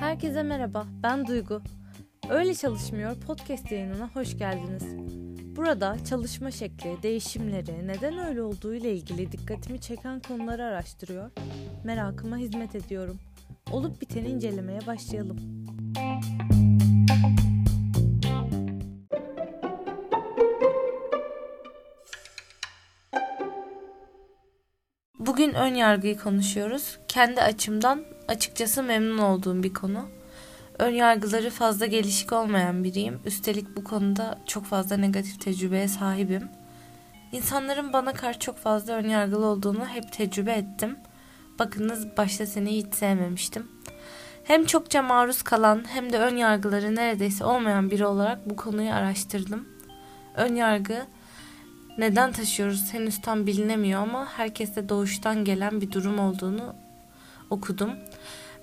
Herkese merhaba, ben Duygu. Öyle Çalışmıyor podcast yayınına hoş geldiniz. Burada çalışma şekli, değişimleri, neden öyle olduğu ile ilgili dikkatimi çeken konuları araştırıyor, merakıma hizmet ediyorum. Olup biteni incelemeye başlayalım. Bugün ön yargıyı konuşuyoruz. Kendi açımdan açıkçası memnun olduğum bir konu. Ön yargıları fazla gelişik olmayan biriyim. Üstelik bu konuda çok fazla negatif tecrübeye sahibim. İnsanların bana karşı çok fazla ön yargılı olduğunu hep tecrübe ettim. Bakınız başta seni hiç sevmemiştim. Hem çokça maruz kalan hem de ön yargıları neredeyse olmayan biri olarak bu konuyu araştırdım. Ön yargı neden taşıyoruz henüz tam bilinemiyor ama herkeste doğuştan gelen bir durum olduğunu okudum.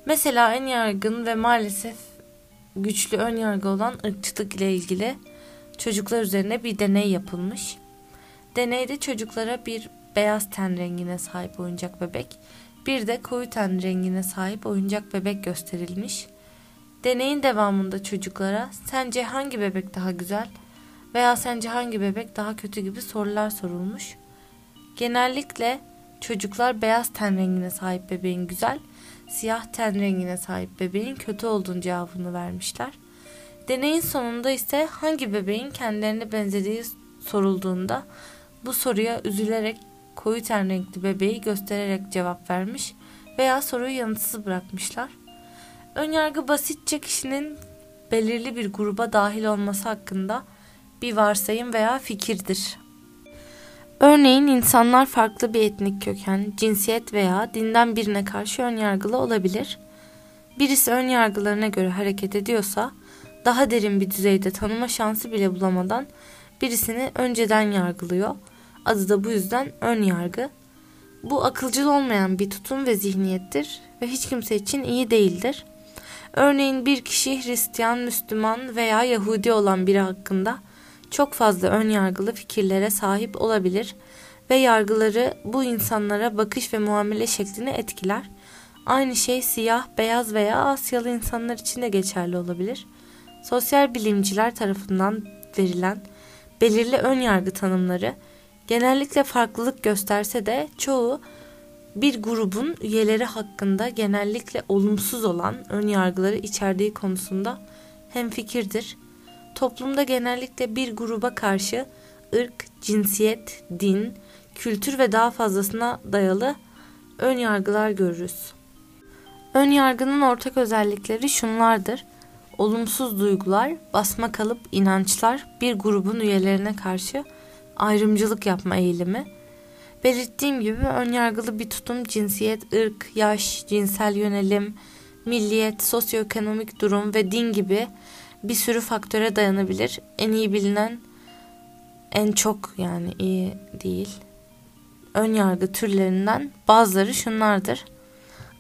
Mesela en yaygın ve maalesef güçlü ön yargı olan ırkçılık ile ilgili çocuklar üzerine bir deney yapılmış. Deneyde çocuklara bir beyaz ten rengine sahip oyuncak bebek, bir de koyu ten rengine sahip oyuncak bebek gösterilmiş. Deneyin devamında çocuklara sence hangi bebek daha güzel veya sence hangi bebek daha kötü gibi sorular sorulmuş. Genellikle çocuklar beyaz ten rengine sahip bebeğin güzel, siyah ten rengine sahip bebeğin kötü olduğunu cevabını vermişler. Deneyin sonunda ise hangi bebeğin kendilerine benzediği sorulduğunda bu soruya üzülerek koyu ten renkli bebeği göstererek cevap vermiş veya soruyu yanıtsız bırakmışlar. Önyargı basitçe kişinin belirli bir gruba dahil olması hakkında bir varsayım veya fikirdir. Örneğin insanlar farklı bir etnik köken, cinsiyet veya dinden birine karşı önyargılı olabilir. Birisi ön yargılarına göre hareket ediyorsa, daha derin bir düzeyde tanıma şansı bile bulamadan birisini önceden yargılıyor. Adı da bu yüzden ön yargı. Bu akılcıl olmayan bir tutum ve zihniyettir ve hiç kimse için iyi değildir. Örneğin bir kişi Hristiyan, Müslüman veya Yahudi olan biri hakkında çok fazla ön yargılı fikirlere sahip olabilir ve yargıları bu insanlara bakış ve muamele şeklini etkiler. Aynı şey siyah, beyaz veya Asyalı insanlar için de geçerli olabilir. Sosyal bilimciler tarafından verilen belirli ön yargı tanımları genellikle farklılık gösterse de çoğu bir grubun üyeleri hakkında genellikle olumsuz olan ön yargıları içerdiği konusunda hemfikirdir. Toplumda genellikle bir gruba karşı ırk, cinsiyet, din, kültür ve daha fazlasına dayalı ön yargılar görürüz. Ön yargının ortak özellikleri şunlardır. Olumsuz duygular, basma kalıp inançlar bir grubun üyelerine karşı ayrımcılık yapma eğilimi. Belirttiğim gibi önyargılı bir tutum cinsiyet, ırk, yaş, cinsel yönelim, milliyet, sosyoekonomik durum ve din gibi bir sürü faktöre dayanabilir. En iyi bilinen en çok yani iyi değil. Ön yargı türlerinden bazıları şunlardır.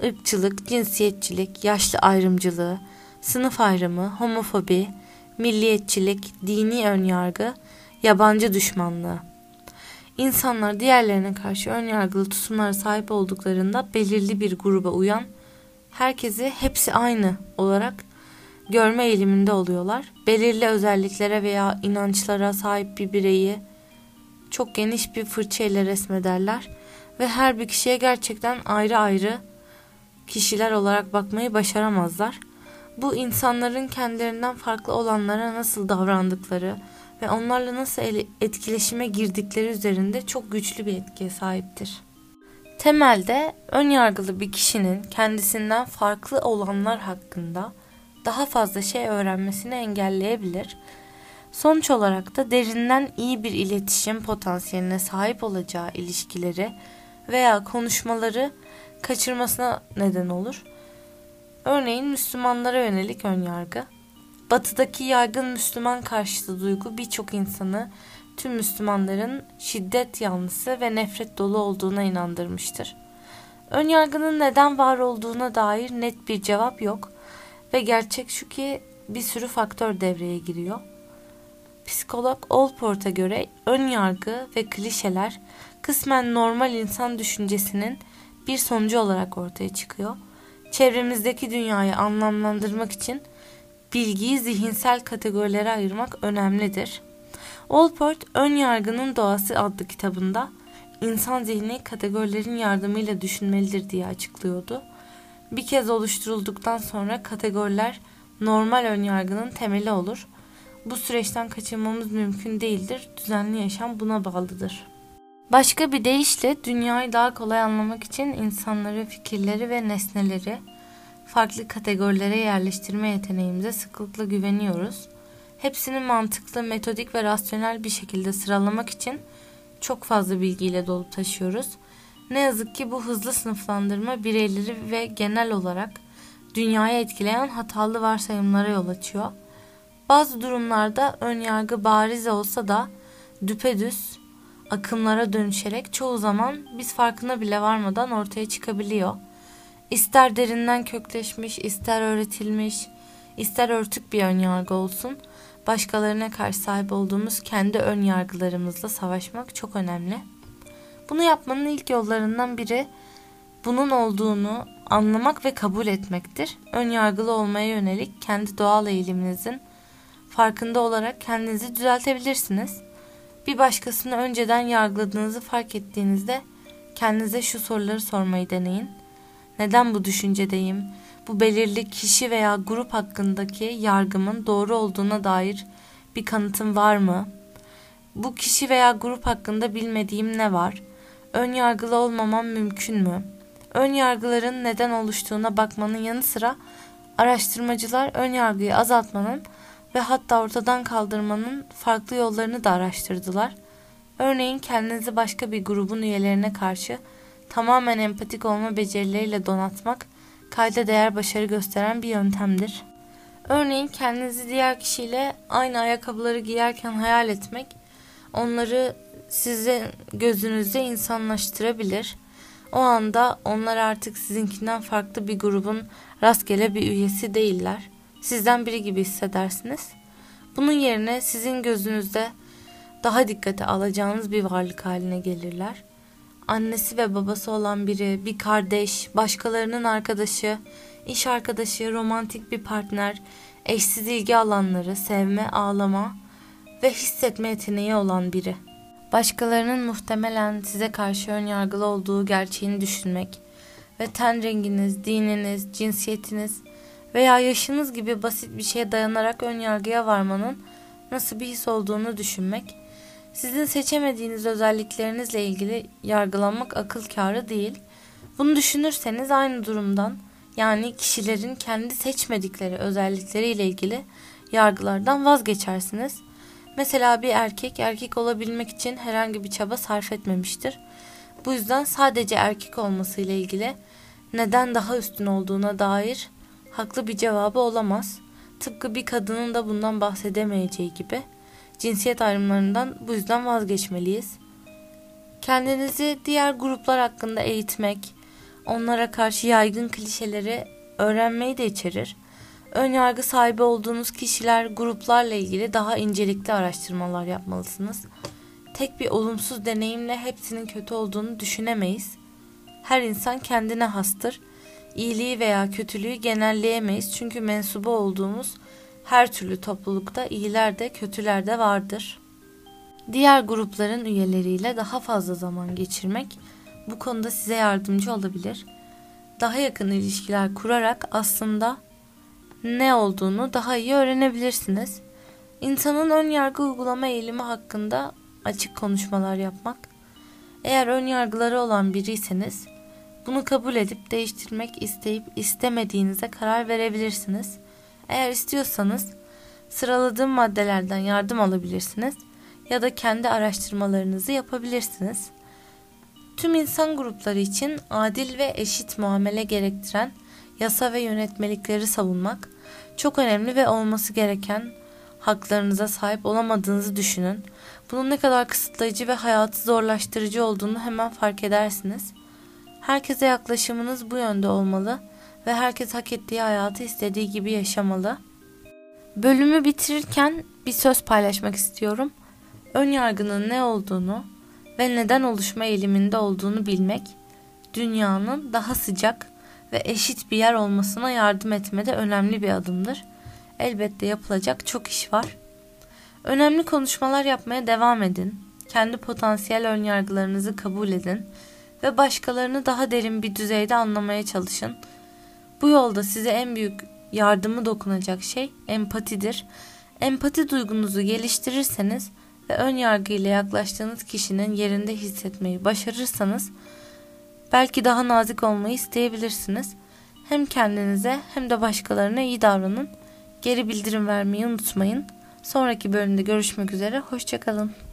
Irkçılık, cinsiyetçilik, yaşlı ayrımcılığı, sınıf ayrımı, homofobi, milliyetçilik, dini önyargı, yabancı düşmanlığı. İnsanlar diğerlerine karşı önyargılı tutumlara sahip olduklarında belirli bir gruba uyan, herkesi hepsi aynı olarak görme eğiliminde oluyorlar. Belirli özelliklere veya inançlara sahip bir bireyi çok geniş bir fırça ile resmederler ve her bir kişiye gerçekten ayrı ayrı kişiler olarak bakmayı başaramazlar. Bu insanların kendilerinden farklı olanlara nasıl davrandıkları ve onlarla nasıl etkileşime girdikleri üzerinde çok güçlü bir etkiye sahiptir. Temelde ön yargılı bir kişinin kendisinden farklı olanlar hakkında daha fazla şey öğrenmesini engelleyebilir. Sonuç olarak da derinden iyi bir iletişim potansiyeline sahip olacağı ilişkileri veya konuşmaları kaçırmasına neden olur. Örneğin Müslümanlara yönelik önyargı. Batıdaki yaygın Müslüman karşıtı duygu birçok insanı tüm Müslümanların şiddet yanlısı ve nefret dolu olduğuna inandırmıştır. Önyargının neden var olduğuna dair net bir cevap yok ve gerçek şu ki bir sürü faktör devreye giriyor. Psikolog Allport'a göre ön yargı ve klişeler kısmen normal insan düşüncesinin bir sonucu olarak ortaya çıkıyor. Çevremizdeki dünyayı anlamlandırmak için bilgiyi zihinsel kategorilere ayırmak önemlidir. Allport Ön Yargının Doğası adlı kitabında insan zihni kategorilerin yardımıyla düşünmelidir diye açıklıyordu. Bir kez oluşturulduktan sonra kategoriler normal ön yargının temeli olur. Bu süreçten kaçınmamız mümkün değildir. Düzenli yaşam buna bağlıdır. Başka bir deyişle dünyayı daha kolay anlamak için insanları, fikirleri ve nesneleri farklı kategorilere yerleştirme yeteneğimize sıklıkla güveniyoruz. Hepsini mantıklı, metodik ve rasyonel bir şekilde sıralamak için çok fazla bilgiyle dolup taşıyoruz. Ne yazık ki bu hızlı sınıflandırma bireyleri ve genel olarak dünyayı etkileyen hatalı varsayımlara yol açıyor. Bazı durumlarda ön yargı bariz olsa da düpedüz akımlara dönüşerek çoğu zaman biz farkına bile varmadan ortaya çıkabiliyor. İster derinden kökleşmiş, ister öğretilmiş, ister örtük bir ön yargı olsun, başkalarına karşı sahip olduğumuz kendi ön yargılarımızla savaşmak çok önemli. Bunu yapmanın ilk yollarından biri bunun olduğunu anlamak ve kabul etmektir. Ön yargılı olmaya yönelik kendi doğal eğiliminizin farkında olarak kendinizi düzeltebilirsiniz. Bir başkasını önceden yargıladığınızı fark ettiğinizde kendinize şu soruları sormayı deneyin. Neden bu düşüncedeyim? Bu belirli kişi veya grup hakkındaki yargımın doğru olduğuna dair bir kanıtım var mı? Bu kişi veya grup hakkında bilmediğim ne var? Ön yargılı olmamam mümkün mü? Ön yargıların neden oluştuğuna bakmanın yanı sıra araştırmacılar ön yargıyı azaltmanın ve hatta ortadan kaldırmanın farklı yollarını da araştırdılar. Örneğin kendinizi başka bir grubun üyelerine karşı tamamen empatik olma becerileriyle donatmak kayda değer başarı gösteren bir yöntemdir. Örneğin kendinizi diğer kişiyle aynı ayakkabıları giyerken hayal etmek onları size gözünüzde insanlaştırabilir. O anda onlar artık sizinkinden farklı bir grubun rastgele bir üyesi değiller. Sizden biri gibi hissedersiniz. Bunun yerine sizin gözünüzde daha dikkate alacağınız bir varlık haline gelirler. Annesi ve babası olan biri, bir kardeş, başkalarının arkadaşı, iş arkadaşı, romantik bir partner, eşsiz ilgi alanları, sevme, ağlama ve hissetme yeteneği olan biri. Başkalarının muhtemelen size karşı ön yargılı olduğu gerçeğini düşünmek ve ten renginiz, dininiz, cinsiyetiniz veya yaşınız gibi basit bir şeye dayanarak ön yargıya varmanın nasıl bir his olduğunu düşünmek, sizin seçemediğiniz özelliklerinizle ilgili yargılanmak akıl kârı değil. Bunu düşünürseniz aynı durumdan yani kişilerin kendi seçmedikleri özellikleriyle ilgili yargılardan vazgeçersiniz. Mesela bir erkek erkek olabilmek için herhangi bir çaba sarf etmemiştir. Bu yüzden sadece erkek olmasıyla ilgili neden daha üstün olduğuna dair haklı bir cevabı olamaz. Tıpkı bir kadının da bundan bahsedemeyeceği gibi cinsiyet ayrımlarından bu yüzden vazgeçmeliyiz. Kendinizi diğer gruplar hakkında eğitmek, onlara karşı yaygın klişeleri öğrenmeyi de içerir. Ön yargı sahibi olduğunuz kişiler, gruplarla ilgili daha incelikli araştırmalar yapmalısınız. Tek bir olumsuz deneyimle hepsinin kötü olduğunu düşünemeyiz. Her insan kendine hastır iyiliği veya kötülüğü genelleyemeyiz çünkü mensubu olduğumuz her türlü toplulukta iyiler de kötüler de vardır. Diğer grupların üyeleriyle daha fazla zaman geçirmek bu konuda size yardımcı olabilir. Daha yakın ilişkiler kurarak aslında ne olduğunu daha iyi öğrenebilirsiniz. İnsanın ön yargı uygulama eğilimi hakkında açık konuşmalar yapmak. Eğer ön yargıları olan biriyseniz bunu kabul edip değiştirmek isteyip istemediğinize karar verebilirsiniz. Eğer istiyorsanız sıraladığım maddelerden yardım alabilirsiniz ya da kendi araştırmalarınızı yapabilirsiniz. Tüm insan grupları için adil ve eşit muamele gerektiren yasa ve yönetmelikleri savunmak çok önemli ve olması gereken haklarınıza sahip olamadığınızı düşünün. Bunun ne kadar kısıtlayıcı ve hayatı zorlaştırıcı olduğunu hemen fark edersiniz. Herkese yaklaşımınız bu yönde olmalı ve herkes hak ettiği hayatı istediği gibi yaşamalı. Bölümü bitirirken bir söz paylaşmak istiyorum. Ön yargının ne olduğunu ve neden oluşma eğiliminde olduğunu bilmek dünyanın daha sıcak ve eşit bir yer olmasına yardım etmede önemli bir adımdır. Elbette yapılacak çok iş var. Önemli konuşmalar yapmaya devam edin. Kendi potansiyel önyargılarınızı kabul edin ve başkalarını daha derin bir düzeyde anlamaya çalışın. Bu yolda size en büyük yardımı dokunacak şey empatidir. Empati duygunuzu geliştirirseniz ve ön yargıyla yaklaştığınız kişinin yerinde hissetmeyi başarırsanız belki daha nazik olmayı isteyebilirsiniz. Hem kendinize hem de başkalarına iyi davranın. Geri bildirim vermeyi unutmayın. Sonraki bölümde görüşmek üzere. Hoşçakalın.